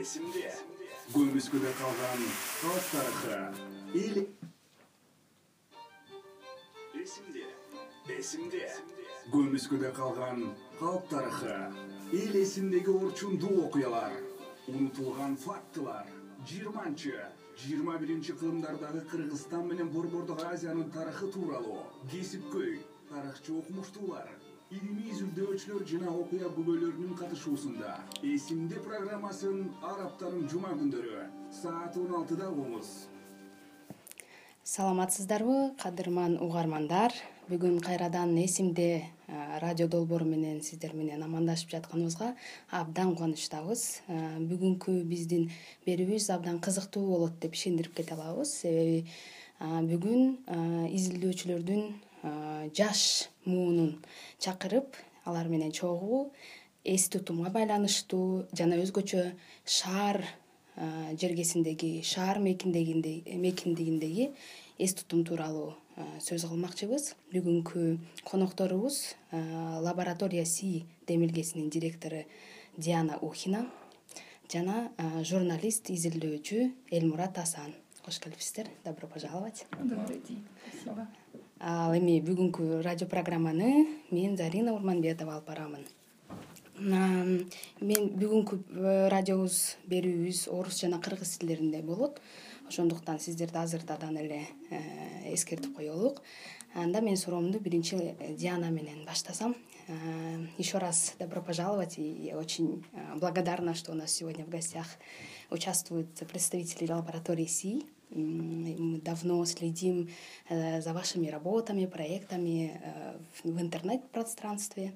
эсимде көмүскүдө калган калк тарыхы эл эсимде эсимде көмүскүдө калган калк тарыхы эл эсиндеги орчундуу окуялар унутулган фактылар жыйырманчы жыйырма биринчи кылымдардагы кыргызстан менен борбордук азиянын тарыхы тууралуу кесипкөй тарыхчы окумуштуулар илимий изилдөөчүлөр жана окуя күбөлөрүнүн катышуусунда. Эсимде программасын ар аптанын жума күндөрү саат он алтыда угуңуз саламатсыздарбы кадырман угармандар. Бүгүн кайрадан эсимде радио долбоору менен сиздер менен амандашып жатканыбызга абдан кубанычтабыз. Бүгүнкү биздин берүүбүз абдан кызыктуу болот деп ишендирип кете алабыз. Себеби бүгүн изилдөөчүлөрдүн жаш муунун чакырып алар менен чогуу эс тутумга байланыштуу жана өзгөчө шаар жергесиндеги шаар мекендигиндеги эс тутум тууралуу сөз кылмакчыбыз. Бүгүнкү конокторубуз лаборатория си демилгесинин директору диана ухина жана журналист изилдөөчү элмурат асан. Кош келипсиздер добро пожаловать. Добрый день. Спасибо ал эми бүгүнкү радио программаны мен зарина урманбетова алып барамын. Мен бүгүнкү э, радиобуз берүүбүз орус жана кыргыз тилдеринде болот. Ошондуктан сиздерди азыртадан эле э, эскертип коелук. Анда мен суроомду биринчи э, диана менен баштасам. Еще раз добро пожаловать и очень благодарна что у нас сегодня в гостях участвуют представители лаборатории си мы давно следим э, за вашими работами проектами э, в интернет пространстве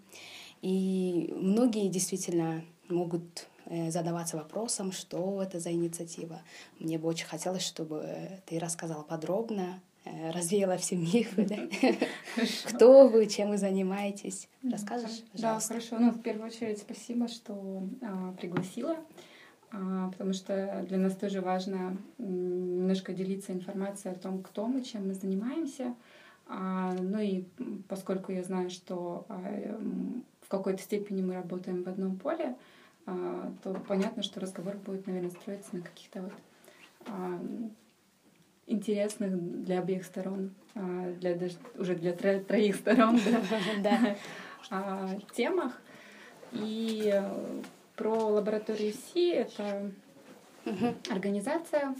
и многие действительно могут э, задаваться вопросом что это за инициатива. Мне бы очень хотелось чтобы ты рассказала подробно развеяла все мифы да? Кто вы чем вы занимаетесь? Расскажешь да хорошо. Ну в первую очередь спасибо что а, пригласила потому что для нас тоже важно немножко делиться информацией о том, кто мы, чем мы занимаемся. Ну и поскольку я знаю, что в какой-то степени мы работаем в одном поле, то понятно, что разговор будет, наверное, строиться на каких-то вот интересных для обеих сторон, для даже уже для троих сторон темах. И про лабораторию Си это организация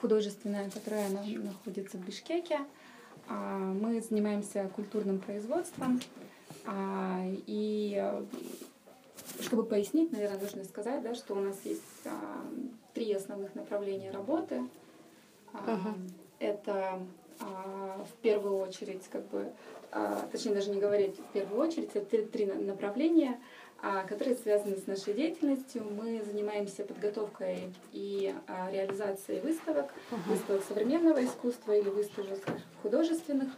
художественная, которая находится в Бишкеке. Мы занимаемся культурным производством. И чтобы пояснить, наверное, нужно сказать, да, что у нас есть три основных направления работы. Это в первую очередь, как бы, точнее даже не говорить в первую очередь, это три направления — которые связаны с нашей деятельностью. Мы занимаемся подготовкой и реализацией выставок, выставок современного искусства или выставок художественных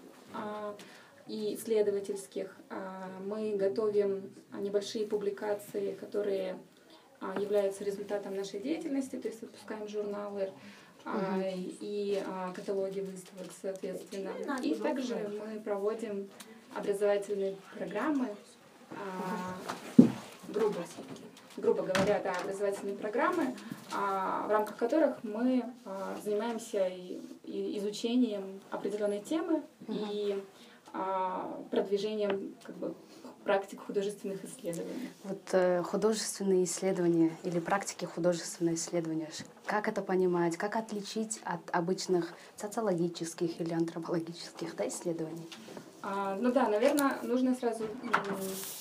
и исследовательских. Мы готовим небольшие публикации, которые являются результатом нашей деятельности, то есть выпускаем журналы и каталоги выставок, соответственно. И также мы проводим образовательные программы, грубо, грубо говоря, да, образовательные программы, в рамках которых мы занимаемся изучением определенной темы и продвижением как бы, практик художественных исследований. Вот э, художественные исследования или практики художественного исследования, как это понимать, как отличить от обычных социологических или антропологических да, исследований? А, ну да, наверное, нужно сразу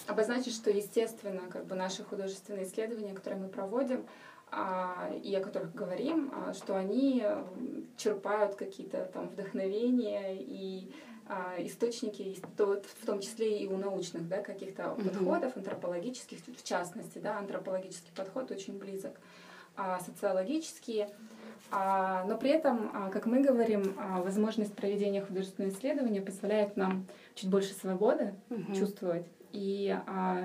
обозначить, что, естественно, как бы наши художественные исследования, которые мы проводим, а, и о которых говорим, а, что они черпают какие-то там вдохновения и источники, в том числе и у научных да, каких-то mm-hmm. подходов, антропологических, в частности, да, антропологический подход очень близок, а социологические — а, но при этом, как мы говорим, возможность проведения художественного исследования позволяет нам чуть больше свободы угу. чувствовать. И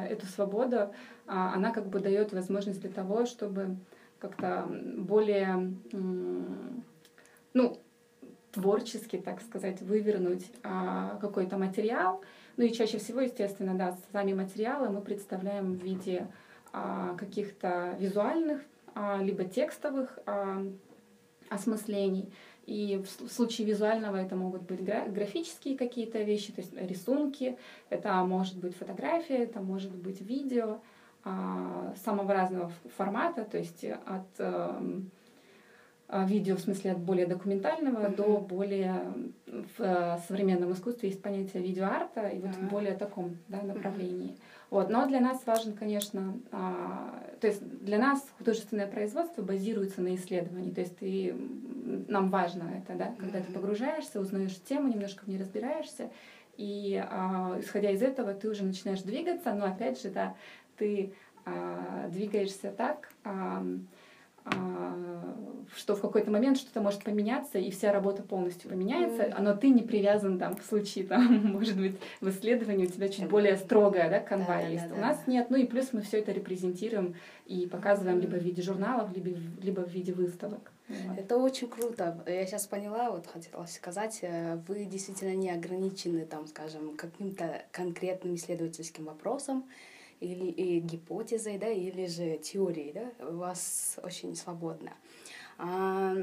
эту свободу, она как бы дает возможность для того, чтобы как-то более, ну, творчески, так сказать, вывернуть какой-то материал. Ну и чаще всего, естественно, да, сами материалы мы представляем в виде каких-то визуальных либо текстовых осмыслений. И в случае визуального это могут быть графические какие-то вещи, то есть рисунки, это может быть фотография, это может быть видео самого разного формата, то есть от видео в смысле от более документального uh-huh. до более в э, современном искусстве есть понятие видеоарта и вот uh-huh. в более таком да, направлении. Uh-huh. Вот. Но для нас важен, конечно, а, то есть для нас художественное производство базируется на исследовании. То есть ты, нам важно это, да, когда uh-huh. ты погружаешься, узнаешь тему, немножко в ней разбираешься, и а, исходя из этого ты уже начинаешь двигаться, но опять же, да, ты а, двигаешься так. А, что в какой-то момент что-то может поменяться, и вся работа полностью поменяется, mm. но ты не привязан там в случае, там, может быть, в исследовании у тебя чуть более строгая да, канва да, есть. Да, да, у нас да. нет. Ну и плюс мы все это репрезентируем и показываем либо в виде журналов, либо, либо в виде выставок. Вот. Это очень круто. Я сейчас поняла, вот хотела сказать, э, вы действительно не ограничены, там, скажем, каким-то конкретным исследовательским вопросом, или гипотезой, да, или же теорией, да, у вас очень свободно. А,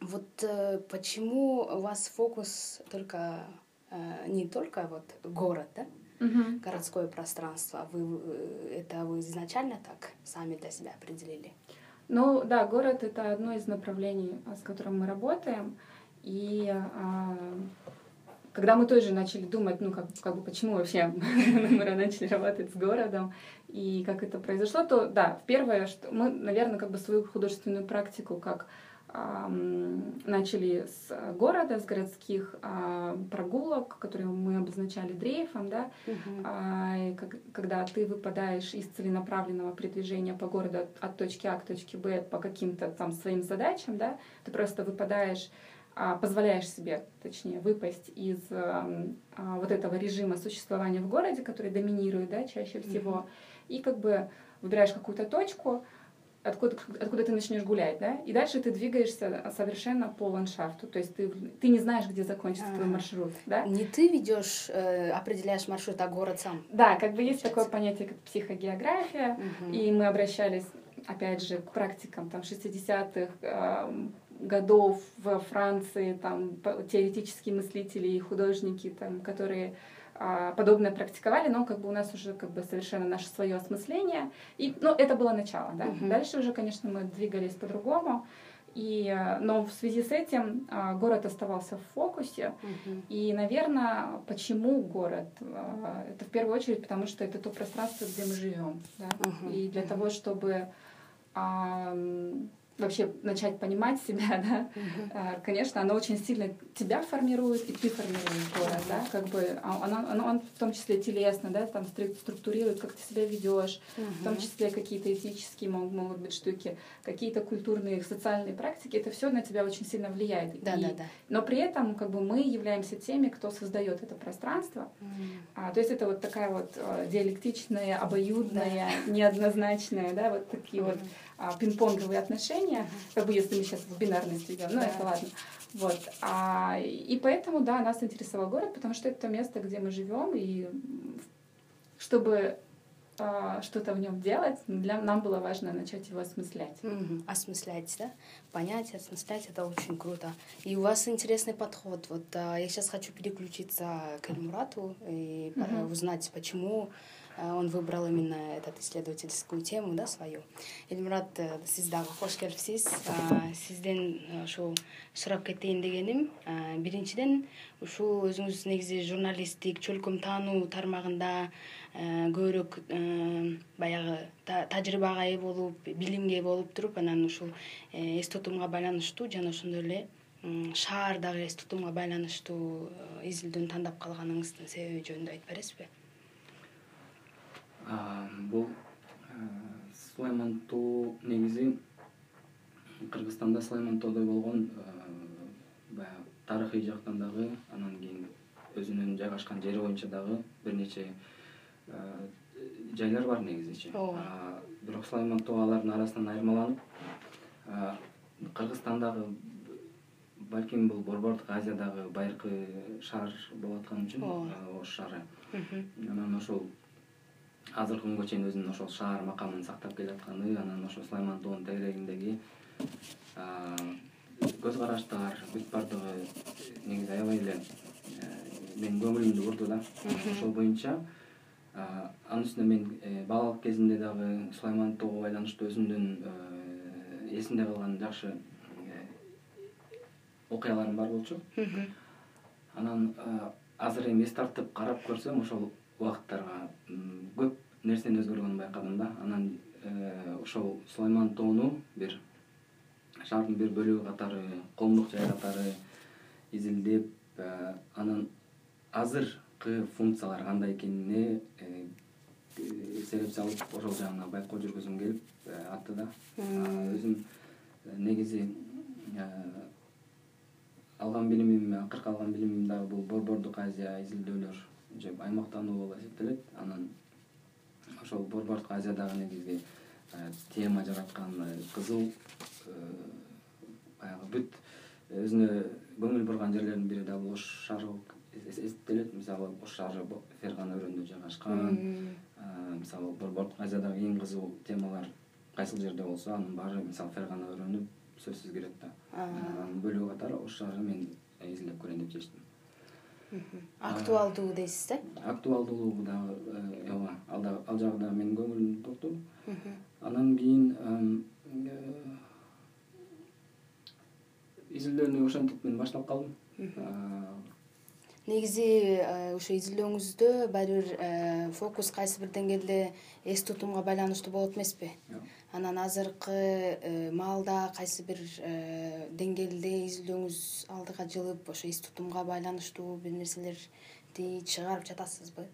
вот э, почему у вас фокус только э, не только вот город, да, угу. городское пространство, вы э, это вы изначально так сами для себя определили? Ну да, город это одно из направлений, с которым мы работаем, и а, когда мы тоже начали думать, ну, как, как бы, почему вообще мы начали работать с городом, и как это произошло, то, да, первое, что мы, наверное, как бы свою художественную практику как эм, начали с города, с городских э, прогулок, которые мы обозначали дрейфом, да, э, как, когда ты выпадаешь из целенаправленного передвижения по городу от, от точки А к точке Б по каким-то там своим задачам, да, ты просто выпадаешь позволяешь себе, точнее, выпасть из вот этого режима существования в городе, который доминирует, да, чаще всего, mm-hmm. и как бы выбираешь какую-то точку, откуда, откуда ты начнешь гулять, да, и дальше ты двигаешься совершенно по ландшафту, то есть ты, ты не знаешь, где закончится твой маршрут, да. Не ты ведешь, э, определяешь маршрут, а город сам. Да, как бы есть такое понятие, как психогеография, угу. и мы обращались, опять же, к практикам там 60-х, э, годов во Франции там теоретические мыслители и художники, там, которые а, подобное практиковали, но как бы у нас уже как бы совершенно наше свое осмысление. И, ну, это было начало, да. Uh-huh. Дальше уже, конечно, мы двигались по-другому. И, но в связи с этим а, город оставался в фокусе. Uh-huh. И, наверное, почему город? Это в первую очередь потому, что это то пространство, где мы живем. Да? Uh-huh. И для uh-huh. того, чтобы вообще начать понимать себя, да, конечно, оно очень сильно тебя формирует, и ты формируешь город, да, как бы. А, оно, оно, оно в том числе телесно, да, там структурирует, как ты себя ведешь, в том числе какие-то этические могут, могут быть штуки, какие-то культурные, социальные практики, это все на тебя очень сильно влияет. Да, и, да, да. Но при этом, как бы, мы являемся теми, кто создает это пространство. А, то есть это вот такая вот а, диалектичная, обоюдная, неоднозначная, да, вот такие вот пинг-понговые отношения, как бы если мы сейчас в бинарность идем, ну это ладно. Вот. А, и поэтому, да, нас интересовал город, потому что это то место, где мы живем, и чтобы а, что-то в нем делать, для нам было важно начать его осмыслять. Угу. Осмыслять, да? Понять, осмыслять это очень круто. И у вас интересный подход. Вот а, я сейчас хочу переключиться к Эльмурату и угу. узнать, почему Э, он выбрал именно этот исследовательскую тему да свою. Эльмурат э, сиз дагы кош келипсиз э, сизден ушул сурап кетейин дегеним. Биринчиден ушул өзүңүз негизи журналисттик чөлкөм таануу тармагында көбүрөөк баягы тажрыйбага ээ болуп билимге ээ болуп туруп анан ушул эс тутумга байланыштуу жана ошондой эле шаардагы эс тутумга байланыштуу изилдөөнү тандап калганыңыздын себеби жөнүндө айтып бересизби бул сулайман тоо негизи кыргызстанда сулайман тоодой болгон баягы тарыхый жактан дагы анан кийин өзүнүн жайгашкан жери боюнча дагы бир нече жайлар бар негизичи ооба. Бирок сулайман тоо алардын арасынан айырмаланып кыргызстандагы балким бул борбордук азиядагы байыркы шаар болуп аткан үчүн ош шаары. Анан ошол азыркы күнгө чейин өзүнүн ошол шаар макамын сактап келатканы анан ошо сулайман тоонун тегерегиндеги көз караштар бүт баардыгы негизи аябай эле менин көңүлүмдү бурду да. Ошол боюнча анын үстүнө мен э, балалык кезимде дагы сулайман тоого байланыштуу өзүмдүн э, эсимде калган жакшы э, окуяларым бар болчу. Анан азыр эми эс тартып карап көрсөм ошол убакыттарга көп нерсенин өзгөргөнүн байкадым да. Анан ошол сулайман тоону бир шаардын бир бөлүгү катары коомдук жай катары изилдеп анын азыркы функциялары кандай экенине э, себеп салып ошол жагына байкоо жүргүзгүм келип э, атты да. Өзүм э, негизи алган билимим акыркы алган билимим дагы бул борбордук азия изилдөөлөр аймактануу болуп эсептелет. Анан ошол борбордук азиядагы негизги тема жараткан кызыл баягы бүт өзүнө көңүл бурган жерлердин бири дагы бул ош шаары болуп эсептелет. Мисалы ош шаары фергана өрөөнүндө жайгашкан. Мисалы борбордук азиядагы эң кызуу темалар кайсыл жерде болсо анын баары мисалы фергана өрөөнү сөзсүз кирет да. Анын бөлүгү катары ош шаары мен изилдеп көрөйүн деп чечтим актуалдуу дейсиз да? Актуалдуулугу дагы э, ооба ал жагы дагы менин көңүлүмдү бурду анан кийин э, изилдөөнү ошентип мен баштап калдым негизи ошо э, изилдөөңүздө баары бир э, фокус кайсы бир деңгээлде эс тутумга байланыштуу болот эмеспи? Анан азыркы э, маалда кайсы бир деңгээлде изилдөөңүз алдыга жылып ошо эс тутумга байланыштуу бир нерселерди чыгарып жатасызбы?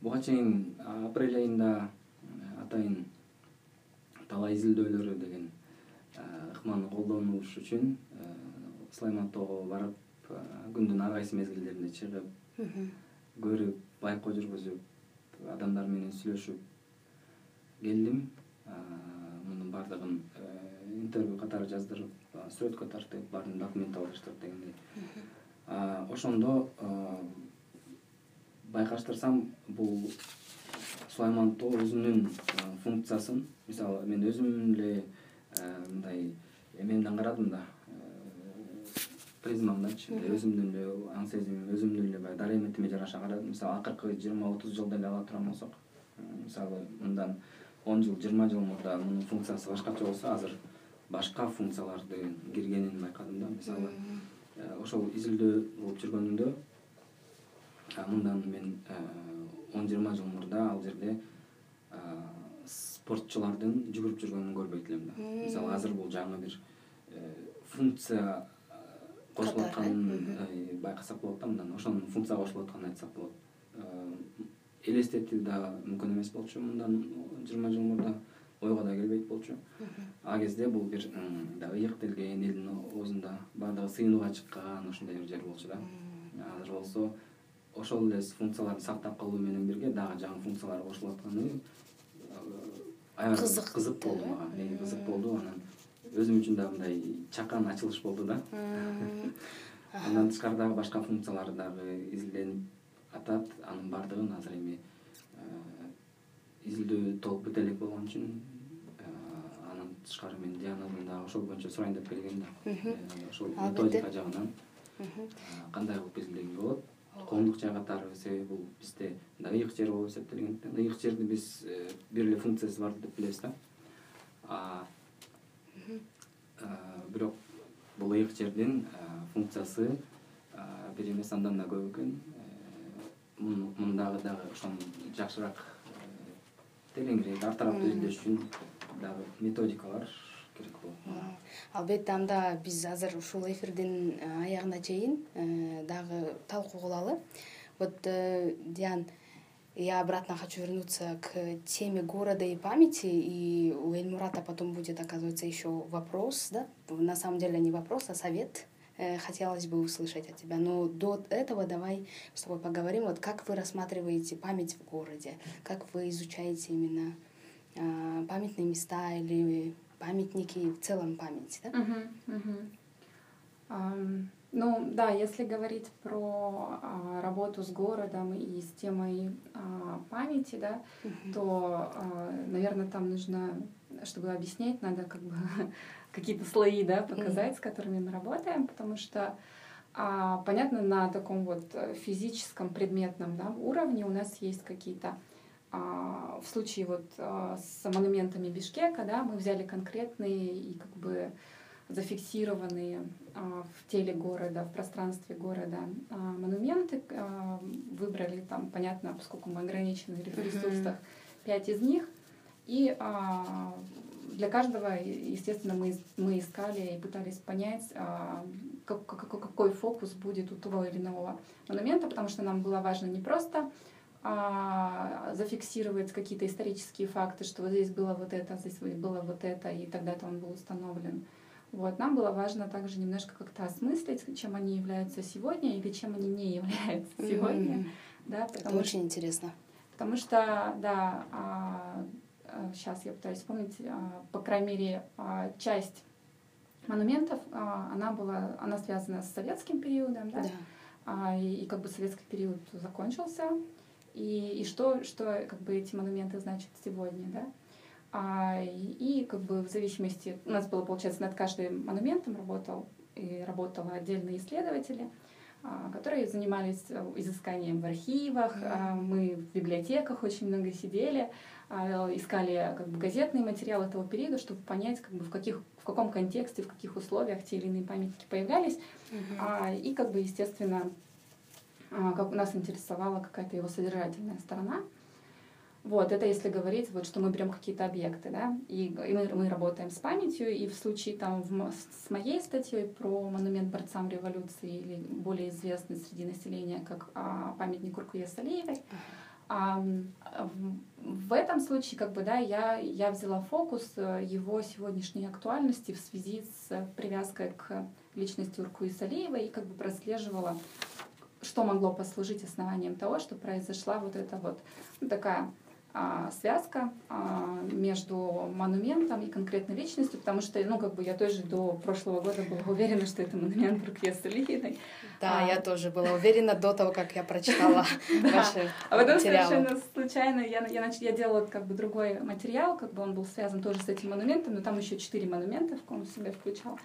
Буга чейин апрель айында атайын талай изилдөөлөрү деген ыкманы колдонуш үчүн сулайман тоого барып күндүн ар кайсы мезгилдеринде чыгып көрүп байкоо жүргүзүп адамдар менен сүйлөшүп келдим. Мунун баардыгын э, интервью катары жаздырып сүрөткө тартып баарын документалдаштырып дегендей. Ошондо байкаштырсам бул сулайман тоо өзүнүн функциясын мисалы мен өзүм эле мындай эмемден карадым да призмамдачы өзүмдүн эле аң сезимим өзүмдүн эле баягы дарыметиме жараша карадым мисалы акыркы жыйырма отуз жылды эле ала турган болсок мисалы мындан он жыл жыйырма жыл мурда мунун функциясы башкача болсо азыр башка функциялардын киргенин байкадым да. Мисалы э, ошол изилдөө кылып жүргөнүмдө мындан мен э, он жыйырма жыл мурда ал жерде спортчулардын жүгүрүп жүргөнүн көрбөйт элем да. Мисалы азыр бул жаңы бир э, функция кошулуп атканын э, байкасак болот да мындан ошонун функцияга кошулуп атканын айтсак болот. Э, элестетүү дагы мүмкүн эмес болчу мындан жыйырма жыл мурда ойго да келбейт болчу. Ал кезде бул бир ыйык делген элдин оозунда баардыгы сыйынууга чыккан ушундай бир жер болчу да. Азыр болсо ошол эле функцияларды сактап калуу менен бирге дагы жаңы функциялар кошулуп атканы э, аябай кызык кызык болду мага. Кызык болду анан өзүм үчүн дагы мындай чакан ачылыш болду да. Андан тышкары дагы башка функциялары дагы изилденип атат. Анын баардыгын азыр эми э, изилдөө толук бүтө элек болгон үчүн э, андан тышкары мен дианадан дагы ошол боюнча сурайын деп келгем да э, ошол методика жагынан. Кандай кылып изилдеге болот? Коомдук жай катары себеби бул. Бизде мындай ыйык жер болуп эсептелгендиктен ыйык жерди биз бир эле функциясы бар деп билебиз да бирок бул ыйык жердин функциясы бир эмес андан да көп экен мундагы дагы ошону жакшыраак тереңирээк ар тараптуу изилдеш үчүн дагы методикалар керек болот. Албетте анда биз азыр ушул эфирдин аягына чейин дагы талкуу кылалы. Вот э, диан я обратно хочу вернуться к теме города и памяти и у эльмурата потом будет оказывается еще вопрос да? На самом деле не вопрос а совет э, хотелось бы услышать от тебя. Но до этого давай с тобой поговорим. Вот как вы рассматриваете память в городе? Как вы изучаете именно памятные места или памятники в целом памяти да Ну да, если говорить про а, работу с городом и с темой а, памяти, да, то, а, наверное, там нужно, чтобы объяснять, надо как бы какие-то слои, да, показать, с которыми мы работаем, потому что а, понятно, на таком вот физическом предметном да, уровне у нас есть какие-то а, в случае вот а, с монументами Бишкека, да, мы взяли конкретные и как бы зафиксированные в теле города, в пространстве города. Монументы, выбрали там, понятно, поскольку мы ограничены в ресурсах, пять из них, и для каждого, естественно, мы, мы искали и пытались понять, как, какой фокус будет у того или иного монумента, потому что нам было важно не просто зафиксировать какие-то исторические факты, что вот здесь было вот это, здесь было вот это, и тогда-то он был установлен, вот. Нам было важно также немножко как-то осмыслить, чем они являются сегодня или чем они не являются сегодня. Mm-hmm. Да, потому Это очень интересно. Потому что, да, а, а, сейчас я пытаюсь вспомнить, а, по крайней мере, а, часть монументов, а, она была, она связана с советским периодом, да, да. А, и, и как бы советский период закончился, и, и что, что как бы эти монументы значат сегодня, да. А, и, как бы в зависимости, у нас было, получается, над каждым монументом работал и работали отдельные исследователи, а, которые занимались э, изысканием в архивах, а, мы в библиотеках очень много сидели, а, искали как бы газетные материалы того периода, чтобы понять, как бы в каких в каком контексте, в каких условиях те или иные памятники появлялись, mm-hmm. а, и как бы естественно, а, как нас интересовала какая-то его содержательная сторона. Вот, это если говорить, вот, что мы берем какие-то объекты, да, и, и мы, мы работаем с памятью, и в случае там в, с моей статьей про монумент борцам революции, или более известный среди населения как а, памятник Уркуе Салиевой, а, в, этом случае, как бы, да, я, я взяла фокус э, его сегодняшней актуальности в связи с привязкой к личности Уркуи Салиевой и как бы прослеживала, что могло послужить основанием того, что произошла вот эта вот ну, такая связка между монументом и конкретной личностью, потому что, ну, как бы я тоже до прошлого года была уверена, что это монумент Рукьеса Лихиной. Да, а, я тоже была уверена до того, как я прочитала ваши А потом совершенно случайно я, я, я делала как бы другой материал, как бы он был связан тоже с этим монументом, но там еще четыре монумента, в он себя включал.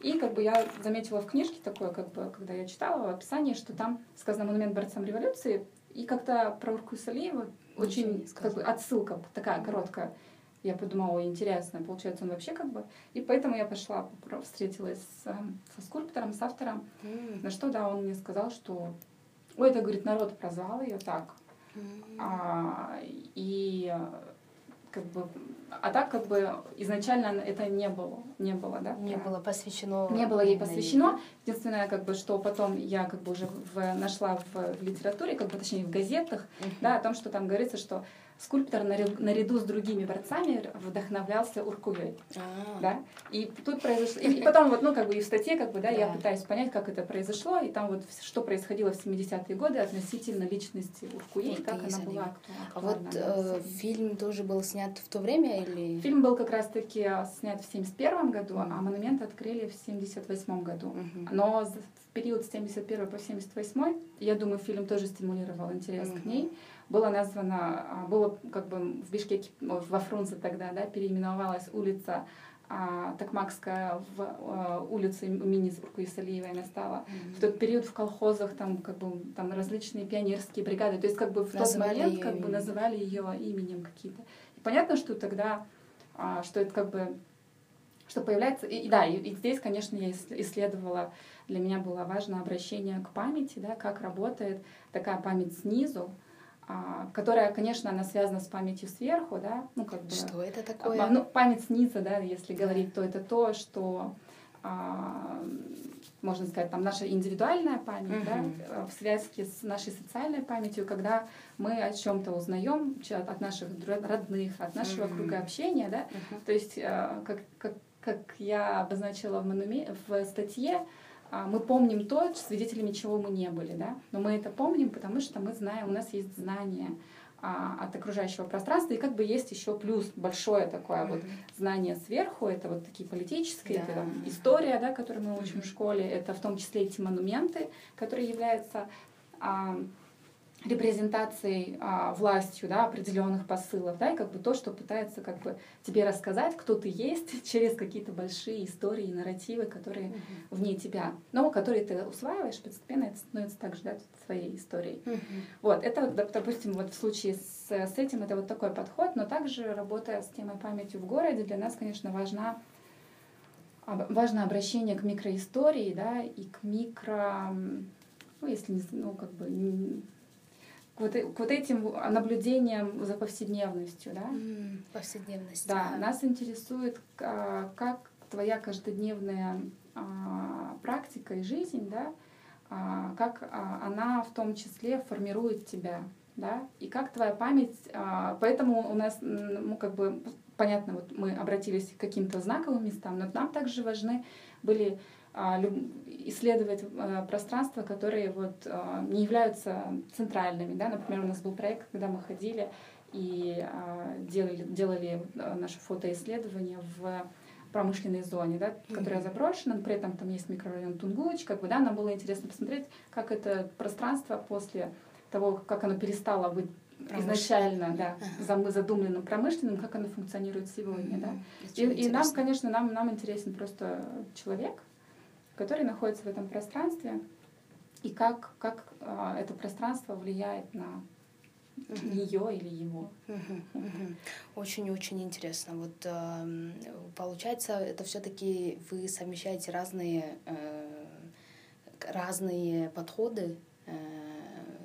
И как бы я заметила в книжке такое, как бы, когда я читала в описании, что там сказано монумент борцам революции, и как-то про Урку Салиева очень как бы отсылка такая короткая. Я подумала, интересно, получается, он вообще как бы... И поэтому я пошла, встретилась с, со скульптором, с автором, mm. на что, да, он мне сказал, что... Ой, это, говорит, народ прозвал ее так. Mm. А, и как бы а так как бы изначально это не было, не было, да? Не было посвящено. Не было ей посвящено. Единственное, как бы, что потом я как бы уже в, нашла в, в литературе, как бы точнее в газетах, uh-huh. да, о том, что там говорится, что скульптор наряду с другими борцами вдохновлялся Уркуей. Да? И тут произошло... И потом вот, ну, как бы и в статье, как бы, да, я пытаюсь понять, как это произошло, и там вот что происходило в 70-е годы относительно личности Уркуей, как она была актуальна. А вот э, фильм тоже был снят в то время или... Фильм был как раз-таки а, снят в 71 году, а монумент открыли в 78 году. Но в период с 71 по 78 я думаю, фильм тоже стимулировал интерес к ней было названо, было как бы в Бишкеке, во Фрунзе тогда, да, переименовалась улица а, Токмакская в а, улицу имени Збурку Исалиевой она стала. Mm-hmm. В тот период в колхозах там как бы там различные пионерские бригады, то есть как бы в тот момент как бы называли ее именем какие-то. И понятно, что тогда, а, что это как бы что появляется, и, и да, и, и здесь, конечно, я исследовала, для меня было важно обращение к памяти, да, как работает такая память снизу, а, которая, конечно, она связана с памятью сверху, да, ну как бы. Что это такое? Ну память снизу, да, если говорить, то это то, что а, можно сказать, там наша индивидуальная память, да, в связке с нашей социальной памятью, когда мы о чем-то узнаем от наших родных, от нашего круга общения, да, то есть а, как как как я обозначила в, монуме... в статье, а, мы помним то, свидетелями чего мы не были, да, но мы это помним, потому что мы знаем, у нас есть знания от окружающего пространства. И как бы есть еще плюс большое такое вот знание сверху. Это вот такие политические, да. это там, история, да, которую мы учим в школе. Это в том числе эти монументы, которые являются а, репрезентацией а, властью да, определенных посылов, да, и как бы то, что пытается как бы тебе рассказать, кто ты есть через какие-то большие истории и нарративы, которые uh-huh. вне тебя, но которые ты усваиваешь, постепенно это становится также да, своей историей. Uh-huh. Вот, это, допустим, вот в случае с, с этим это вот такой подход, но также работая с темой памятью в городе, для нас, конечно, важна важно обращение к микроистории, да, и к микро, ну, если не, ну, как бы вот, к вот этим наблюдениям за повседневностью, да? Mm, повседневность. Да, нас интересует, как твоя каждодневная практика и жизнь, да, как она в том числе формирует тебя, да, и как твоя память, поэтому у нас, ну, как бы, понятно, вот мы обратились к каким-то знаковым местам, но нам также важны были исследовать пространства, которые вот не являются центральными. Да? Например, у нас был проект, когда мы ходили и делали, делали наше фотоисследование в промышленной зоне, да, которая заброшена, но при этом там есть микрорайон Тунгуч, как бы, да, нам было интересно посмотреть, как это пространство после того, как оно перестало быть изначально, да, ага. задумленным промышленным, как оно функционирует сегодня, mm-hmm. да. И, и нам, конечно, нам, нам интересен просто человек, который находится в этом пространстве, и как, как а, это пространство влияет на uh-huh. ее или его. Очень-очень uh-huh. интересно. Вот э, получается, это все-таки вы совмещаете разные э, разные подходы, э,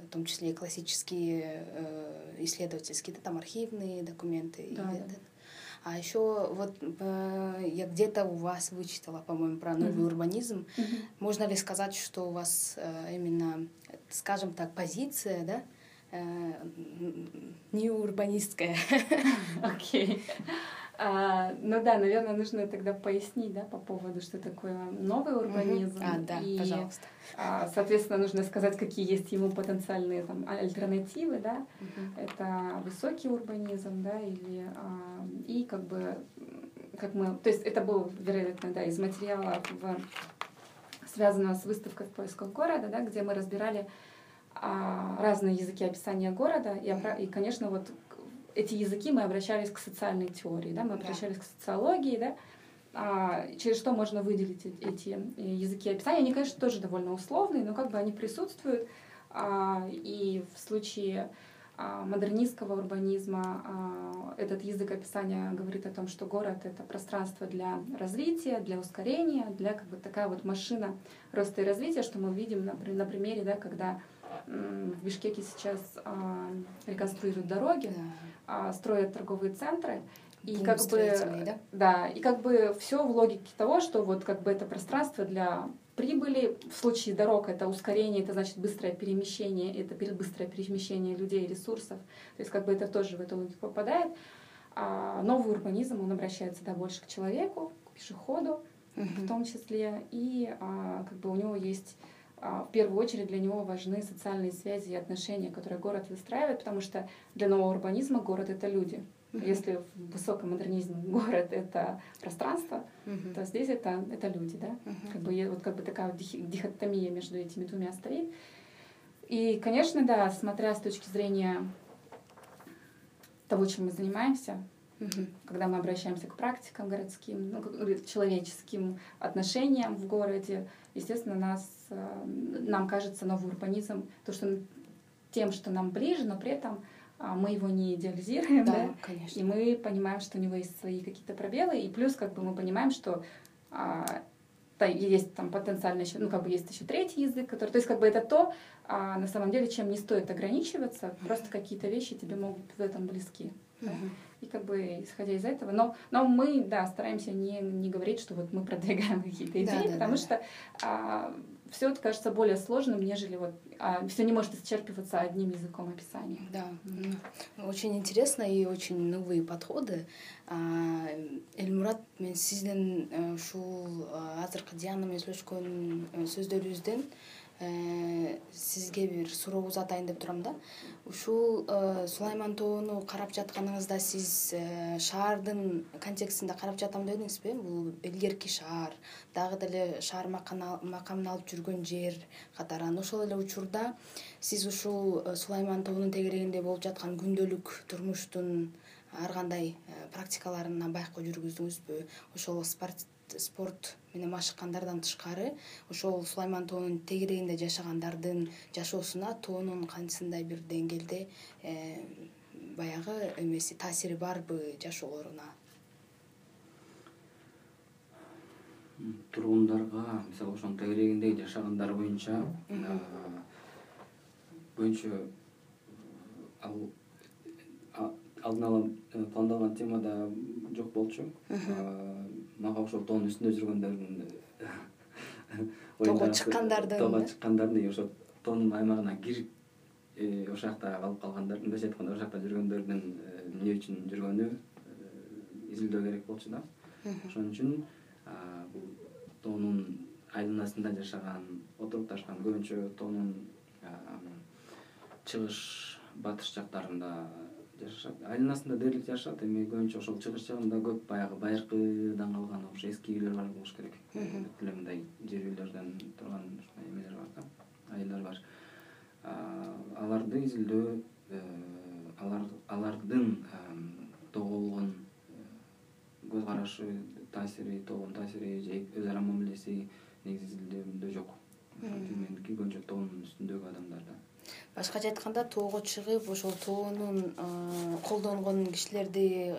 в том числе и классические э, исследовательские, да, там архивные документы. Да, и, да. А еще вот э, я где-то у вас вычитала, по-моему, про новый урбанизм. Можно ли сказать, что у вас э, именно, скажем так, позиция, да, э, не урбанистская? Окей. А, ну да, наверное, нужно тогда пояснить, да, по поводу, что такое новый урбанизм. Mm-hmm. А, да, и, пожалуйста. А, соответственно, нужно сказать, какие есть ему потенциальные там альтернативы, да. Mm-hmm. Это высокий урбанизм, да, или а, и как бы как мы, то есть это был, вероятно, да, из материала в, связанного с выставкой в поисках города, да, где мы разбирали а, разные языки описания города, и, и, конечно, вот эти языки мы обращались к социальной теории, да, мы обращались да. к социологии, да, а, через что можно выделить эти языки описания. Они, конечно, тоже довольно условные, но как бы они присутствуют. А, и в случае а, модернистского урбанизма а, этот язык описания говорит о том, что город — это пространство для развития, для ускорения, для как бы такая вот машина роста и развития, что мы видим на, на примере, да, когда в Бишкеке сейчас а, реконструируют дороги, строят торговые центры. И как бы, да? да, и как бы все в логике того, что вот как бы это пространство для прибыли. В случае дорог это ускорение, это значит быстрое перемещение, это быстрое перемещение людей, ресурсов. То есть как бы это тоже в эту логику попадает. А новый урбанизм, он обращается да, больше к человеку, к пешеходу угу. в том числе. И а, как бы у него есть в первую очередь для него важны социальные связи и отношения, которые город выстраивает, потому что для нового урбанизма город — это люди. Uh-huh. Если в высоком модернизме город — это пространство, uh-huh. то здесь это, это люди. Да? Uh-huh. Как, бы, вот, как бы такая вот дихотомия между этими двумя стоит. И, конечно, да, смотря с точки зрения того, чем мы занимаемся, угу. когда мы обращаемся к практикам городским, ну, к человеческим отношениям в городе, естественно, нас, нам кажется новый урбанизм, то, что тем, что нам ближе, но при этом мы его не идеализируем, да, да? Конечно. и мы понимаем, что у него есть свои какие-то пробелы, и плюс как бы мы понимаем, что а, да, есть там потенциально еще, ну как бы есть еще третий язык, который, то есть как бы это то, а, на самом деле, чем не стоит ограничиваться, mm-hmm. просто какие-то вещи тебе могут в этом близки. Mm-hmm. Да? И как бы исходя из этого, но, но мы, да, стараемся не, не говорить, что вот мы продвигаем какие-то идеи, да, да, потому да. что а, все это кажется более сложным, нежели вот а, все не может исчерпываться одним языком описания. Да, очень интересно и очень новые подходы. Эльмурат, мен сизден ушул азыркы диана менен сүйлөшкөн э, сизге бир суроо узатайын деп турам да. Ушул э, сулайман тоону карап жатканыңызда сиз э, шаардын контекстинде карап жатам дедиңизби. Бул илгерки шаар дагы деле шаар макамын алып жүргөн жер катары анан ошол эле учурда сиз ушул сулайман тоонун тегерегинде болуп жаткан күндөлүк турмуштун ар кандай практикаларына байкоо жүргүздүңүзбү? Ошол спорт менен машыккандардан тышкары ошол сулайман тоонун тегерегинде жашагандардын жашоосуна тоонун кандайсындай бир деңгээлде э, баягы эмеси таасири барбы жашоолоруна? Тургундарга мисалы ошонун тегерегинде жашагандар боюнча боюнча ал алдын ала э, пландалган темада жок болчу. Мага ошол тоонун үстүндө жүргөндөрдүн тоого чыккандардын тоого чыккандардын и ошо тоонун аймагына кирип э, ошол жакта калып калгандар мындайча айтканда ошол жакта жүргөндөрдүн э, эмне үчүн жүргөнү изилдөө керек болчу да. Ошон үчүн бул тоонун айланасында жашаган отурукташкан көбүнчө тоонун чыгыш батыш жактарында жашашат айланасында дээрлик жашашат эми көбүнчө ошол чыгыш жагында көп баягы байыркыдан калган ошо эски үйлөр бар болуш керек. Бүт эле мындай жер үйлөрдөн турган ушундай эмелер бар да айылдар бар. Аларды изилдөө э, алардын тоого болгон э, көз карашы таасири тоонун таасири же өз ара мамилеси негизи изилдөөмдө жок. Үчүн меники көбүнчө тоонун үстүндөгү адамдар да башкача айтканда тоого чыгып ошол тоонун колдонгон кишилерди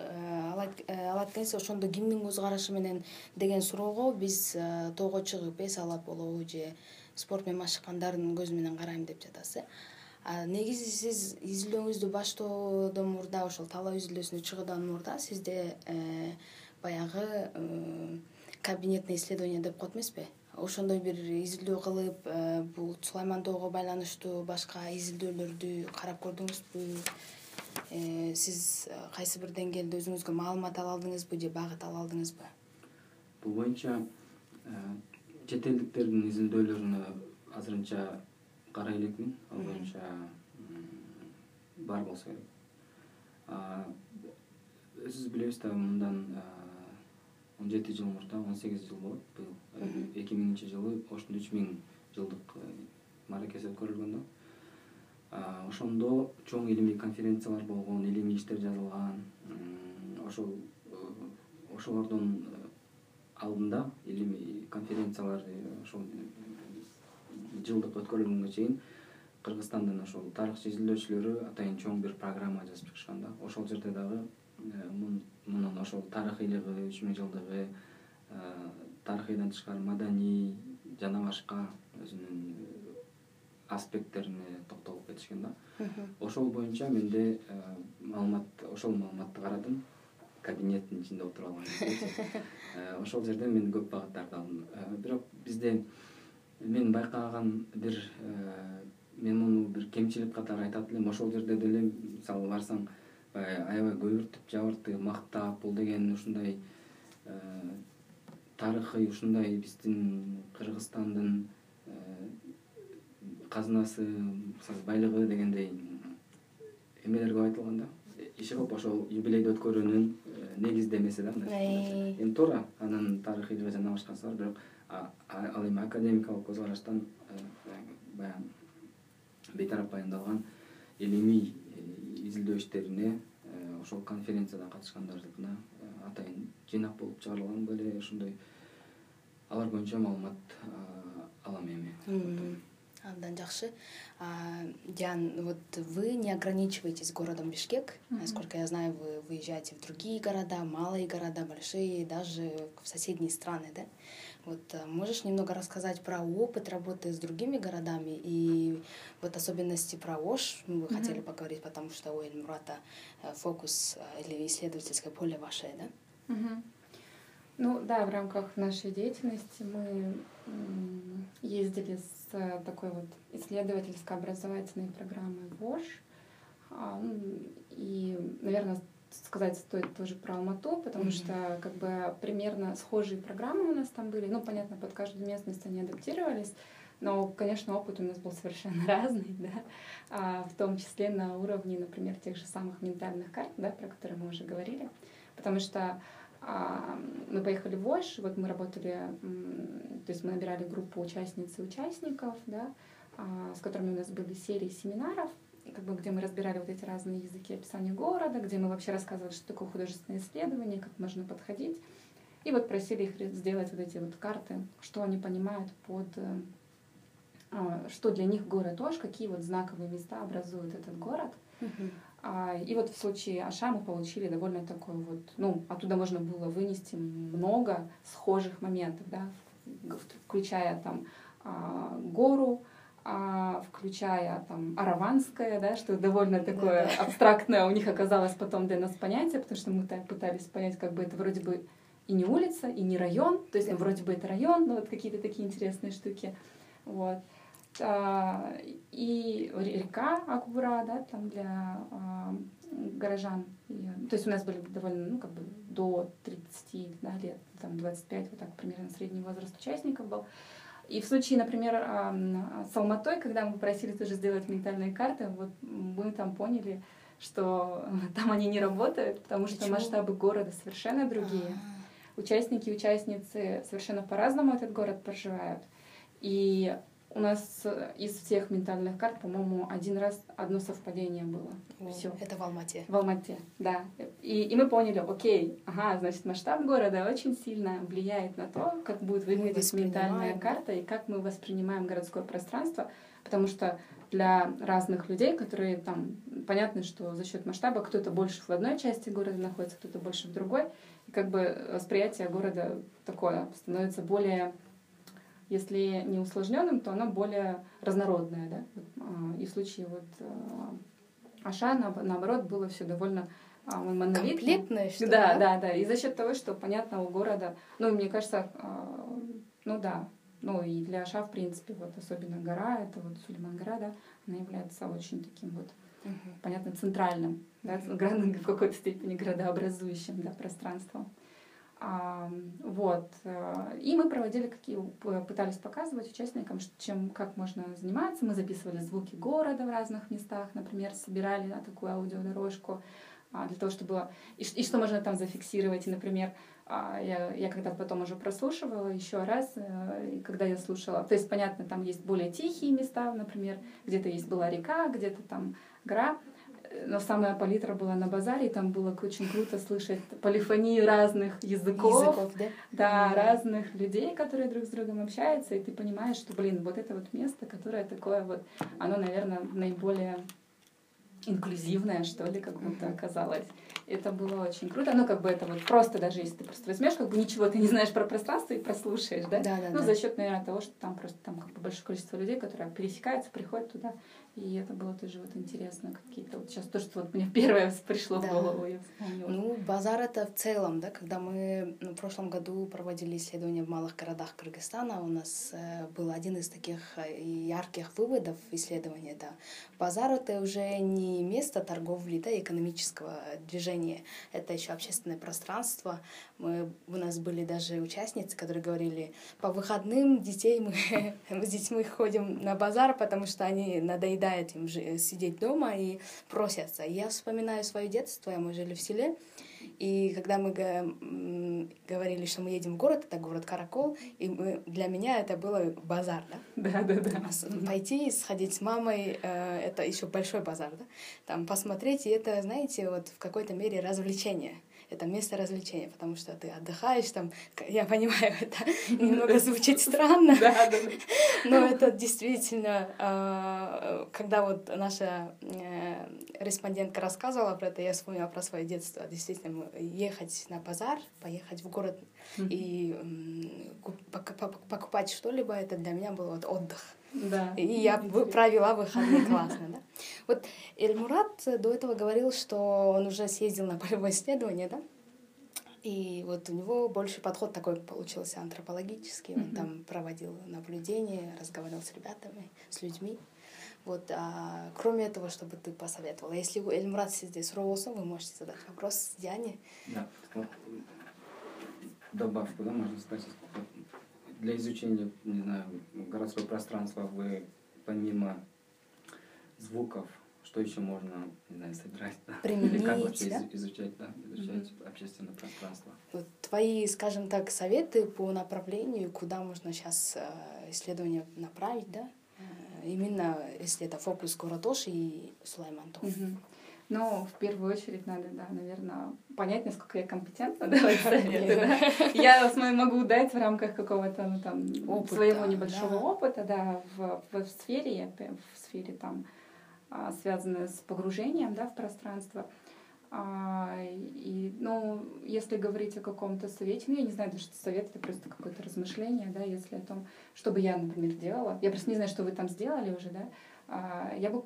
алат экенсиз ошондо кимдин көз карашы менен деген суроого биз тоого чыгып эс алат болобу же спорт менен машыккандардын көзү менен карайм деп жатасыз э негизи сиз изилдөөңүздү баштоодон мурда ошол талаа изилдөөсүнө чыгуудан мурда сизде э, баягы э, кабинетный исследование деп коет эмеспи ошондой бир изилдөө кылып э, бул сулайман тоого байланыштуу башка изилдөөлөрдү карап көрдүңүзбү? Э, сиз э, кайсы бир деңгээлде өзүңүзгө маалымат ала алдыңызбы же багыт ала алдыңызбы? Бул боюнча чет элдиктердин изилдөөлөрүнө азырынча карай элекмин. Ал боюнча бар болсо керек. Өзүбүз билебиз да мындан он жети жыл мурда он сегиз жыл болот быйыл. Эки миңинчи жылы оштун үч миң жылдык э, мааракеси өткөрүлгөн да. Ошондо чоң илимий конференциялар болгон илимий иштер жазылган ошол э, ошолордун э, алдында илимий конференциялар ошол жылдык өткөрүлгөнгө чейин кыргызстандын ошол тарыхчы изилдөөчүлөрү атайын чоң бир программа жазып чыгышкан да. Ошол жерде дагы мунун ошол тарыхыйлыгы үч миң жылдыгы тарыхыйдан тышкары маданий жана башка өзүнүн аспекттерине токтолуп кетишкен да. Ошол боюнча менде маалымат ошол маалыматты карадым. Кабинеттин ичинде отуруп алган ошол жерден мен көп багыттарды алдым. Бирок бизде мен байкаган бир мен муну бир кемчилик катары айтат элем. Ошол жерде деле мисалы барсаң аябай көбүртүп жабыртып мактап бул деген ушундай э, тарыхый ушундай биздин кыргызстандын э, казынасы мисалы байлыгы дегендей эмелер көп айтылган да. Иши кылып ошол юбилейди өткөрүүнүн э, негиздемеси да мындайча эми туура анын тарыхыйлыгы жана башкасы бар бирок ал эми академикалык көз караштан баягы бейтарап баяндалган илимий изилдөө иштерине э, ошол конференцияда катышкандардыкына э, атайын жыйнак болуп чыгарылган беле ошондой алар боюнча маалымат алам эми андан жакшы. Диан вот вы не ограничиваетесь городом бишкек. Насколько я знаю вы выезжаете в другие города малые города большие даже в соседние страны да? Вот можешь немного рассказать про опыт работы с другими городами и вот особенности про ош? Мы бы хотели поговорить потому что у эльмурата э, фокус э, или исследовательское поле ваше да? Ну да в рамках нашей деятельности мы ездили с такой вот исследовательско-образовательной программой в ош а, и наверное сказать стоит тоже про Алмату, потому mm-hmm. что как бы примерно схожие программы у нас там были. Ну, понятно, под каждую местность они адаптировались, Но, конечно, опыт у нас был совершенно разный, да, а, в том числе на уровне, например, тех же самых ментальных карт, да, про которые мы уже говорили, потому что мы поехали в Ош, вот мы работали, то есть мы набирали группу участниц и участников, да, с которыми у нас были серии семинаров, как бы, где мы разбирали вот эти разные языки описания города, где мы вообще рассказывали, что такое художественное исследование, как можно подходить. И вот просили их сделать вот эти вот карты, что они понимают под э, что для них город Ош, какие вот знаковые места образуют этот город. Uh-huh. И вот в случае Аша мы получили довольно такой вот, ну, оттуда можно было вынести много схожих моментов, да, включая там гору, включая там Араванское, да, что довольно такое абстрактное у них оказалось потом для нас понятие, потому что мы так пытались понять, как бы это вроде бы и не улица, и не район, то есть ну, вроде бы это район, но вот какие-то такие интересные штуки. Вот. И река Акура, да, там для горожан. То есть у нас были довольно, ну, как бы до 30 да, лет, там 25, вот так примерно средний возраст участников был. И в случае, например, с Алматой, когда мы просили тоже сделать ментальные карты, вот мы там поняли, что там они не работают, потому что Почему? масштабы города совершенно другие. А-а-а. Участники и участницы совершенно по-разному этот город проживают. И у нас э, из всех ментальных карт, по-моему, один раз одно совпадение было. Все. Это в Алмате. В Алмате, да. И, и мы поняли, окей, ага, значит, масштаб города очень сильно влияет на то, как будет выглядеть ментальная карта и как мы воспринимаем городское пространство, потому что для разных людей, которые там, понятно, что за счет масштаба кто-то больше в одной части города находится, кто-то больше в другой, и как бы восприятие города такое становится более если не усложненным, то оно более разнородное. Да? И в случае вот Аша, наоборот, было все довольно а, монолитно. Комплектное, что да, да, да, да. И за счет того, что, понятно, у города, ну, мне кажется, ну да, ну и для Аша, в принципе, вот особенно гора, это вот Сулейман гора, да, она является очень таким вот, угу. понятно, центральным, да, в какой-то степени градообразующим, да, пространством. Вот. Э, и мы проводили, какие пытались показывать участникам, чем, как можно заниматься. Мы записывали звуки города в разных местах, например, собирали такую аудиодорожку для того, чтобы... И, и что можно там зафиксировать. И, например, я, я когда потом уже прослушивала еще раз, э, когда я слушала, то есть, понятно, там есть более тихие места, например, где-то есть была река, где-то там гора, но самая палитра была на базаре, и там было очень круто слышать полифонию разных языков, языков да? Да, mm-hmm. разных людей, которые друг с другом общаются, и ты понимаешь, что, блин, вот это вот место, которое такое вот, оно, наверное, наиболее инклюзивное, что ли, как будто оказалось. Это было очень круто. Ну, как бы это вот просто даже если ты просто возьмешь, как бы ничего ты не знаешь про пространство и прослушаешь, да? Да, да. Ну, да. за счет, наверное, того, что там просто там как бы большое количество людей, которые пересекаются, приходят туда и это было тоже вот интересно, какие-то вот сейчас то, что вот мне первое пришло да. в голову, я вспомнила. Ну, базар это в целом, да, когда мы ну, в прошлом году проводили исследования в малых городах Кыргызстана, у нас э, был один из таких э, ярких выводов исследования, это базар это уже не место торговли, да, экономического движения, это еще общественное пространство. Мы, у нас были даже участницы, которые говорили, по выходным детей мы, мы с детьми ходим на базар, потому что они надоедают надоедает им сидеть дома и просятся. Я вспоминаю свое детство, мы жили в селе, и когда мы говорили, что мы едем в город, это город Каракол, и мы, для меня это было базар, да? Да, да, да. Пойти, сходить с мамой, э, это еще большой базар, да? Там посмотреть, и это, знаете, вот в какой-то мере развлечение это место развлечения, потому что ты отдыхаешь там. Я понимаю, это немного звучит странно, но это действительно, когда вот наша э, респондентка рассказывала про это, я вспомнила про свое детство. Действительно, ехать на базар, поехать в город и покупать что-либо, это для меня был вот отдых. Да. И я провела выходные классно, да. Вот Эльмурат до этого говорил, что он уже съездил на полевое исследование, да? И вот у него больше подход такой получился антропологический. Он там проводил наблюдения, разговаривал с ребятами, с людьми. Вот, а, кроме этого, чтобы ты посоветовал. Если вы Эльмурат здесь Роусом, вы можете задать вопрос Диане. Да, добавку, да, можно сказать, для изучения не знаю городского пространства вы помимо звуков что еще можно не знаю собирать применить или как вообще да? изучать да? Изучать общественное пространство. Вот твои скажем так советы по направлению куда можно сейчас э, исследование направить да? Э, именно если это фокус городош и сулаймантов ну, в первую очередь надо, да, наверное, понять, насколько я компетентна давать советы. Да? Я могу дать в рамках какого-то, ну, там, опыта, своего небольшого да. опыта, да, в, сфере, в сфере, там, связанной с погружением, да, в пространство. А, и, ну, если говорить о каком-то совете, ну, я не знаю, даже совет, это просто какое-то размышление, да, если о том, что бы я, например, делала. Я просто не знаю, что вы там сделали уже, да, я бы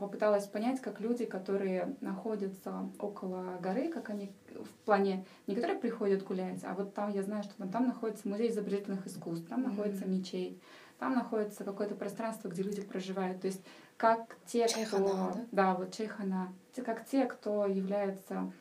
попыталась понять, как люди, которые находятся около горы, как они в плане не которые приходят гулять, а вот там я знаю, что там, там находится музей изобразительных искусств, там mm-hmm. находится мечеть, там находится какое-то пространство, где люди проживают. То есть как те, Чайхана, кто... Да? да, вот Чайхана. Как те, кто являются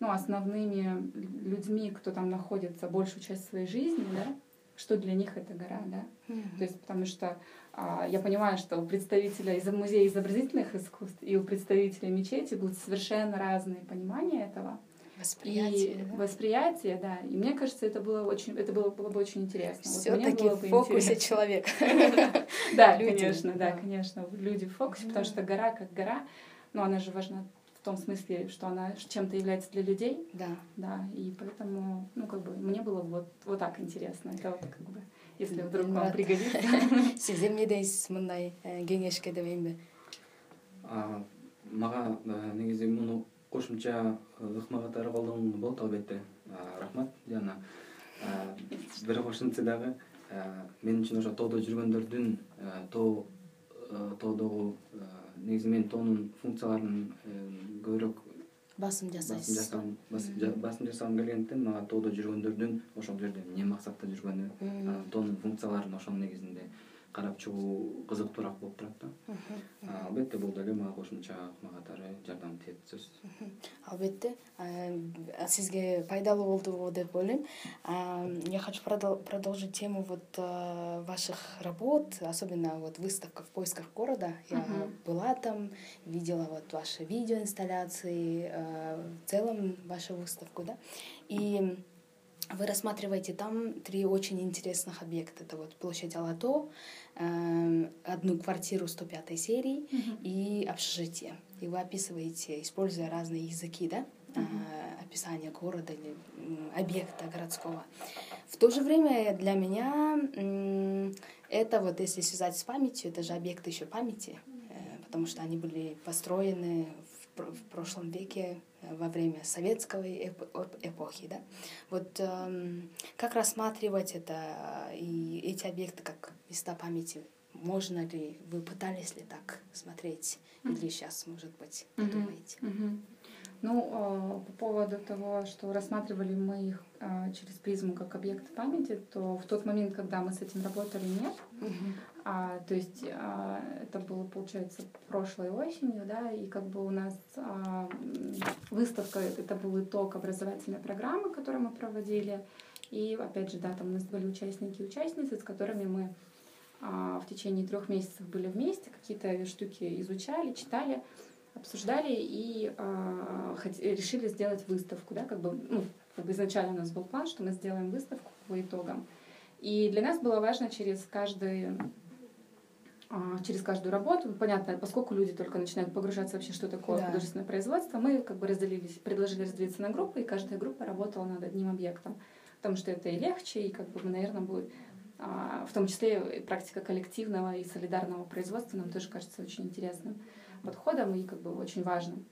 ну, основными людьми, кто там находится большую часть своей жизни, да, что для них это гора, да. Mm-hmm. То есть потому что а, я понимаю, что у представителя из музея изобразительных искусств и у представителя мечети будут совершенно разные понимания этого. Восприятие. И да? Восприятие, да. И мне кажется, это было очень, это было, было бы очень интересно. Все-таки в фокусе человек. Да, конечно, да, конечно. Люди в фокусе, потому что гора как гора, но она же важна том смысле, что она чем-то является для людей. Да. Да, и поэтому, ну, как бы, мне было вот, вот так интересно. Это вот как бы если вдруг вам пригодится сиз эмне дейсиз мындай э, кеңешке деп эми мага э, негизи муну кошумча э, ыкма катары колдонгонго болот албетте рахмат диана бирок ошентсе дагы мен үчүн ошо тоодо жүргөндөрдүн тоо тоодогу негизи мен тоонун функцияларын көбүрөөк басым жасайсыз. басым жасагым келгендиктен мага тоодо жүргөндөрдүн ошол жерде эмне максатта жүргөнү тоонун функцияларын ошонун негизинде карап чыгуу кызыктуураак болуп турат да. Албетте бул деле мага кошумча ыкма катары жардам тиет сөзсүз албетте сизге пайдалуу болду деп ойлойм. Я хочу продолжить тему вот ваших работ особенно вот выставка в поисках города. Я была там видела вот ваши видеоинсталляции в целом вашу выставку да. И вы рассматриваете там три очень интересных объекта. Это вот площадь Алато, э, одну квартиру 105 серии uh-huh. и общежитие. И вы описываете, используя разные языки, да, э, описание города или объекта городского. В то же время для меня это вот, если связать с памятью, это же объекты еще памяти, э, потому что они были построены в прошлом веке во время советской эпохи, да. Вот как рассматривать это и эти объекты как места памяти? Можно ли, вы пытались ли так смотреть, или сейчас, может быть, думаете? Ну, а, по поводу того, что рассматривали мы их через призму как объект памяти, то в тот момент, когда мы с этим работали, нет. А, то есть а, это было, получается, прошлой осенью, да, и как бы у нас а, выставка, это был итог образовательной программы, которую мы проводили. И опять же, да, там у нас были участники и участницы, с которыми мы а, в течение трех месяцев были вместе, какие-то штуки изучали, читали, обсуждали и а, хот- решили сделать выставку, да, как бы, ну, как бы изначально у нас был план, что мы сделаем выставку по итогам. И для нас было важно через каждый через каждую работу. Понятно, поскольку люди только начинают погружаться вообще, что такое да. художественное производство, мы как бы разделились, предложили разделиться на группы, и каждая группа работала над одним объектом. Потому что это и легче, и как бы, наверное, будет а, в том числе практика коллективного и солидарного производства нам тоже кажется очень интересным подходом и как бы очень важным.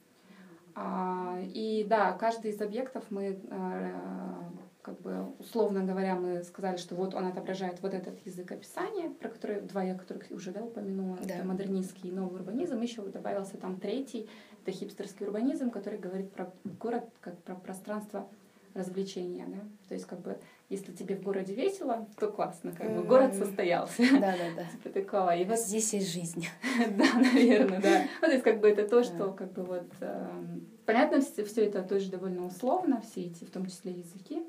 А, и да, каждый из объектов мы как бы условно говоря, мы сказали, что вот он отображает вот этот язык описания, про который два я которых уже да, упомянула, да. это модернистский и новый урбанизм, еще добавился там третий, это хипстерский урбанизм, который говорит про город как про пространство развлечения, да, то есть как бы если тебе в городе весело, то классно, как бы город состоялся. Да, да, да. Типа такого. И вот здесь есть жизнь. да, наверное, да. Ну, то есть как бы это то, что как бы вот понятно, все это тоже довольно условно, все эти, в том числе языки.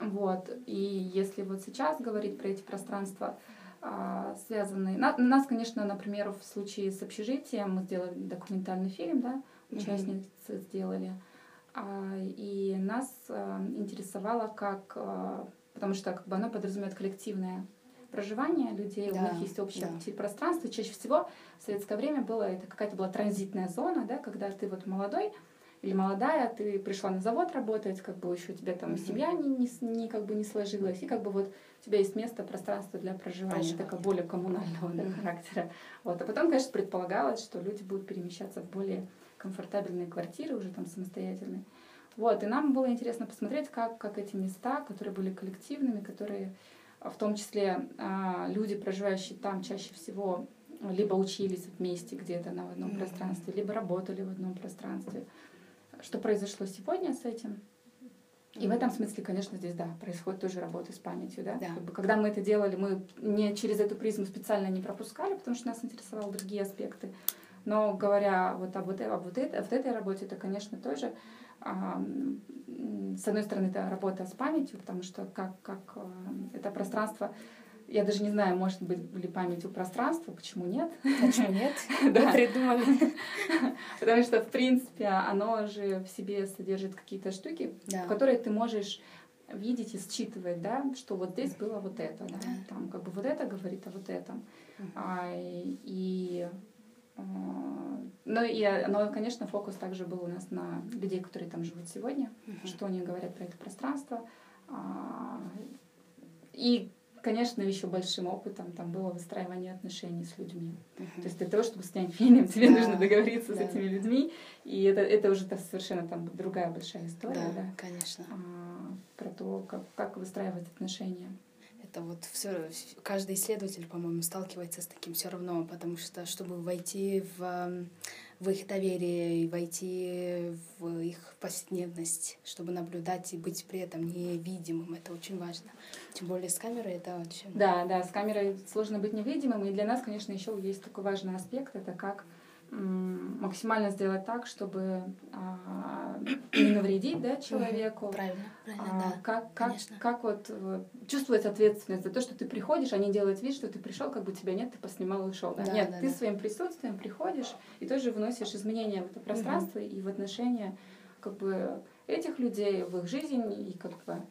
Вот. И если вот сейчас говорить про эти пространства, связанные... На, нас, конечно, например, в случае с общежитием мы сделали документальный фильм, да, участницы mm-hmm. сделали. И нас интересовало, как... Потому что как бы оно подразумевает коллективное проживание людей, да, у них есть общее да. пространство. Чаще всего в советское время было это какая-то была транзитная зона, да, когда ты вот молодой, или молодая, ты пришла на завод работать, как бы еще у тебя там семья не, не, не, как бы не сложилась, и как бы вот у тебя есть место, пространство для проживания, проживания. такое более коммунального да, характера. Вот. А потом, конечно, предполагалось, что люди будут перемещаться в более комфортабельные квартиры, уже там самостоятельные. Вот, и нам было интересно посмотреть, как, как эти места, которые были коллективными, которые в том числе а, люди, проживающие там, чаще всего либо учились вместе где-то на одном mm-hmm. пространстве, либо работали в одном пространстве что произошло сегодня с этим. И в этом смысле, конечно, здесь, да, происходит тоже работа с памятью, да. да. Как бы, когда мы это делали, мы не через эту призму специально не пропускали, потому что нас интересовали другие аспекты. Но говоря вот об, вот, об вот, это, вот этой работе, это, конечно, тоже, а, с одной стороны, это работа с памятью, потому что как, как а, это пространство я даже не знаю, может быть, ли память у пространства, почему нет? Почему нет? Да. придумали. Потому что, в принципе, оно же в себе содержит какие-то штуки, которые ты можешь видеть и считывать, да, что вот здесь было вот это, да, там как бы вот это говорит о вот этом. А, и ну и оно, конечно, фокус также был у нас на людей, которые там живут сегодня, что они говорят про это пространство. И конечно, еще большим опытом там было выстраивание отношений с людьми. То есть для того, чтобы снять фильм, тебе да. нужно договориться да. с этими людьми, и это, это уже совершенно там другая большая история. Да, да? конечно. А, про то, как, как выстраивать отношения. Это вот все, каждый исследователь, по-моему, сталкивается с таким все равно, потому что, чтобы войти в в их доверие и войти в их повседневность, чтобы наблюдать и быть при этом невидимым. Это очень важно. Тем более с камерой это очень... Да, да, с камерой сложно быть невидимым. И для нас, конечно, еще есть такой важный аспект. Это как максимально сделать так, чтобы а, не навредить да, человеку. Правильно, правильно, а, да. Как, как, как вот чувствовать ответственность за то, что ты приходишь, а не делать вид, что ты пришел, как бы тебя нет, ты поснимал и ушел. Да? Да, нет, да, ты да. своим присутствием приходишь и тоже вносишь изменения в это пространство угу. и в отношения как бы этих людей, в их жизнь и как бы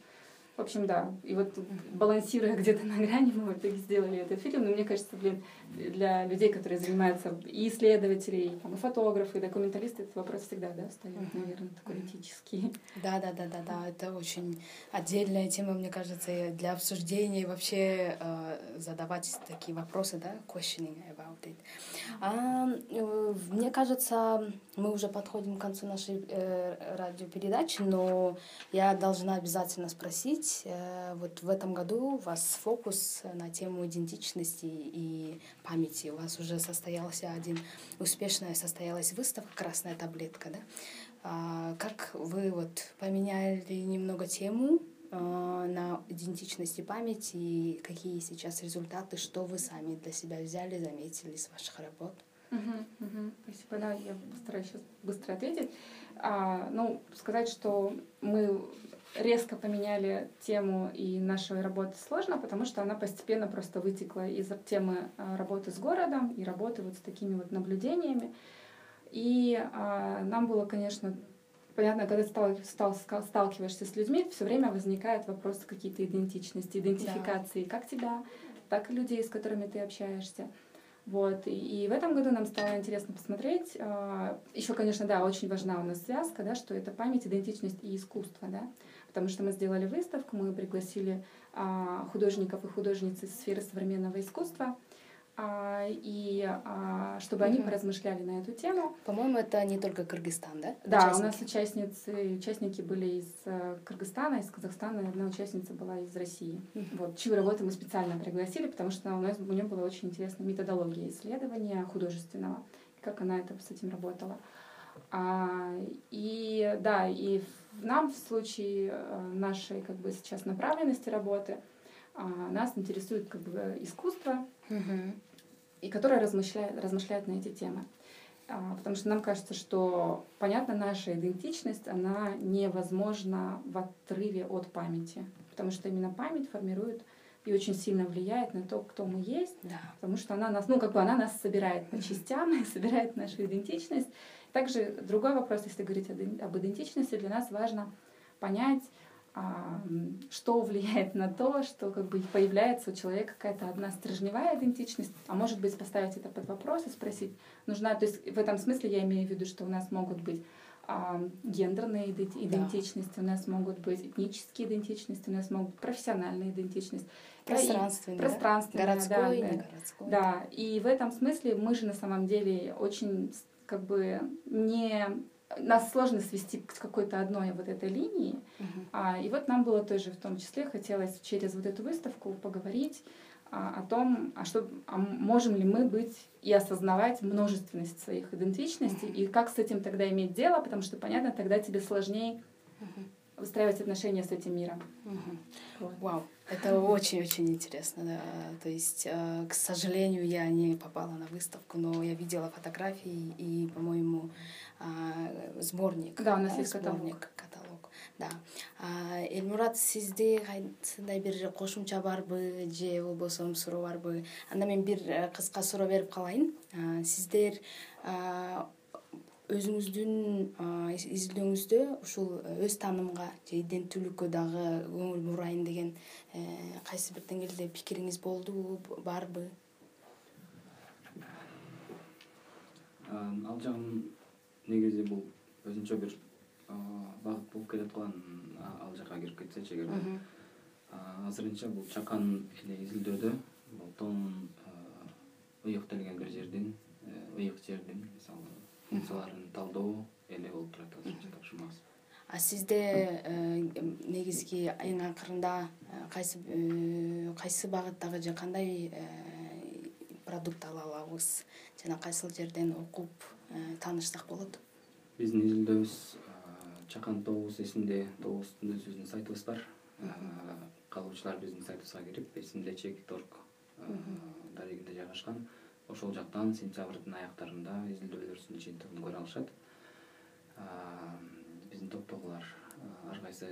в общем, да. И вот балансируя где-то на грани, мы в итоге сделали этот фильм. Но мне кажется, блин, для людей, которые занимаются и исследователей, и, там, и фотографы, и документалисты, этот вопрос всегда, да, стоит, uh-huh. наверное, такой этический. Да, да, да, да, да. Это очень отдельная тема, мне кажется, для обсуждения и вообще э, задавать такие вопросы, да, questioning about it. А, э, мне кажется, мы уже подходим к концу нашей э, радиопередачи, но я должна обязательно спросить, э, вот в этом году у вас фокус на тему идентичности и памяти. У вас уже состоялся один, успешная состоялась выставка «Красная таблетка», да? А, как вы вот поменяли немного тему а, на идентичность и память, и какие сейчас результаты, что вы сами для себя взяли, заметили из ваших работ? Спасибо, да, я постараюсь сейчас быстро ответить. А, ну, сказать, что мы резко поменяли тему и нашей работы сложно, потому что она постепенно просто вытекла из темы работы с городом и работы вот с такими вот наблюдениями. И а, нам было, конечно, понятно, когда стал, стал, сталкиваешься с людьми, все время возникают вопросы какие-то идентичности, идентификации да. как тебя, так и людей, с которыми ты общаешься. Вот. И, и в этом году нам стало интересно посмотреть. Еще, конечно, да, очень важна у нас связка, да, что это память, идентичность и искусство. Да? Потому что мы сделали выставку, мы пригласили а, художников и художниц из сферы современного искусства, а, и а, чтобы они поразмышляли на эту тему. По-моему, это не только Кыргызстан, да? Да, участники? у нас участницы, участники были из э, Кыргызстана, из Казахстана, и одна участница была из России. Вот, чью работу мы специально пригласили, потому что у нас у нее была очень интересная методология исследования художественного, как она это с этим работала. А, и да, и нам в случае э, нашей как бы сейчас направленности работы нас интересует как бы искусство, угу. и которое размышляет, размышляет на эти темы. Потому что нам кажется, что, понятно, наша идентичность, она невозможна в отрыве от памяти. потому что именно память формирует и очень сильно влияет на то, кто мы есть, да потому что она нас, ну, как бы она нас собирает по частям и собирает нашу идентичность. Также другой вопрос, если говорить об идентичности, для нас важно понять, что влияет на то, что как бы появляется у человека какая-то одна стержневая идентичность, а может быть поставить это под вопрос и спросить, нужна, то есть в этом смысле я имею в виду, что у нас могут быть а, гендерные идентичности, да. у нас могут быть этнические идентичности, у нас могут быть профессиональные идентичности. Пространственные. Да, пространственные, городской, да. городской. Да, и в этом смысле мы же на самом деле очень как бы не нас сложно свести к какой-то одной вот этой линии. Uh-huh. А, и вот нам было тоже в том числе хотелось через вот эту выставку поговорить а, о том, а что, а можем ли мы быть и осознавать множественность своих идентичностей, uh-huh. и как с этим тогда иметь дело, потому что, понятно, тогда тебе сложнее uh-huh. Выстраивать отношения с этим миром. Вот. Вау, это очень-очень интересно. Да. То есть, э, к сожалению, я не попала на выставку, но я видела фотографии, и, по-моему, сборник да у нас есть сборник каталог да элмурат сизде кайсындай бир кошумча барбы же болбосо суроо барбы анда мен бир э, кыска суроо берип калайын сиздер өзүңүздүн изилдөөңүздө ушул э, өз таанымга же иденттүүлүккө дагы көңүл бурайын деген э, кайсы бир деңгээлде пикириңиз болдубу барбы? Ал жагын негизи бул өзүнчө бир багыт болуп келаткан ал жака кирип кетсечи эгерде азырынча бул чакан эле изилдөөдө бул тоң ыйыктелген бир жердин э, ыйык жердин мисалы функцияларын талдоо эле болуп турат азырынча максат а сизде э, негизги эң акырында э, кайсы кайсы багыттагы же кандай продукт ала алабыз? Жана кайсыл жерден окуп Э, таанышсак болот? Биздин изилдөөбүз чакан тобубуз эсимде тобубуздун өзүбүздүн сайтыбыз бар. Каалоочулар биздин сайтыбызга кирип эсимде чек торг дарегинде жайгашкан ошол жактан сентябрдын аяктарында изилдөөлөрүбүздүн жыйынтыгын көрө алышат. Биздин топтогулар ар кайсы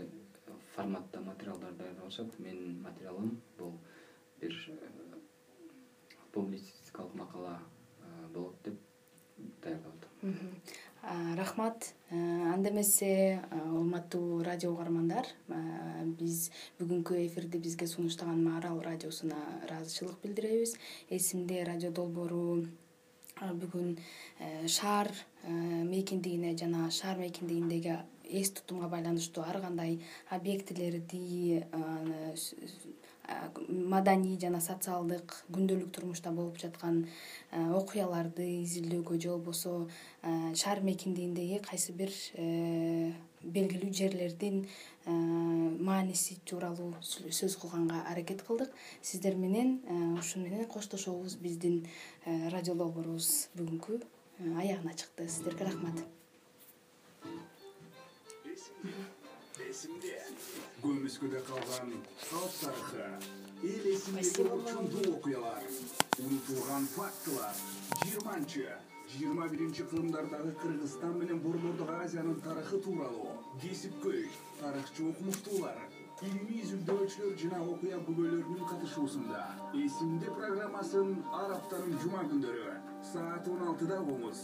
форматта материалдар даярдап атышат менин материалым бул бир публицистикалык макала болот деп даярдап атам рахмат. Анда эмесе урматтуу радио угармандар биз бүгүнкү эфирди бизге сунуштаган арал радиосуна ыраазычылык билдиребиз. Эсимде радио долбоору бүгүн э, шаар э, мейкиндигине жана шаар мейкиндигиндеги эс тутумга байланыштуу ар кандай объектилерди маданий жана социалдык күндөлүк турмушта болуп жаткан окуяларды изилдөөгө же болбосо шаар мейкиндигиндеги кайсы бир э, белгилүү жерлердин мааниси тууралуу сөз кылганга аракет кылдык. Сиздер менен ушуну менен коштошобуз биздин э, радио бүгүнкү э, аягына чыкты. Сиздерге рахмат. Эсимде көмүскөдө калган калп тарыхы эл эсиндеги орчундуу окуялар. Унутулган фактылар. Жыйырманчы жыйырма биринчи кылымдардагы кыргызстан менен борбордук азиянын тарыхы тууралуу. Кесипкөй тарыхчы окумуштуулар илимий изилдөөчүлөр жана окуя күбөлөрүнүн катышуусунда. Эсимде программасын ар аптанын жума күндөрү саат он алтыда угуңуз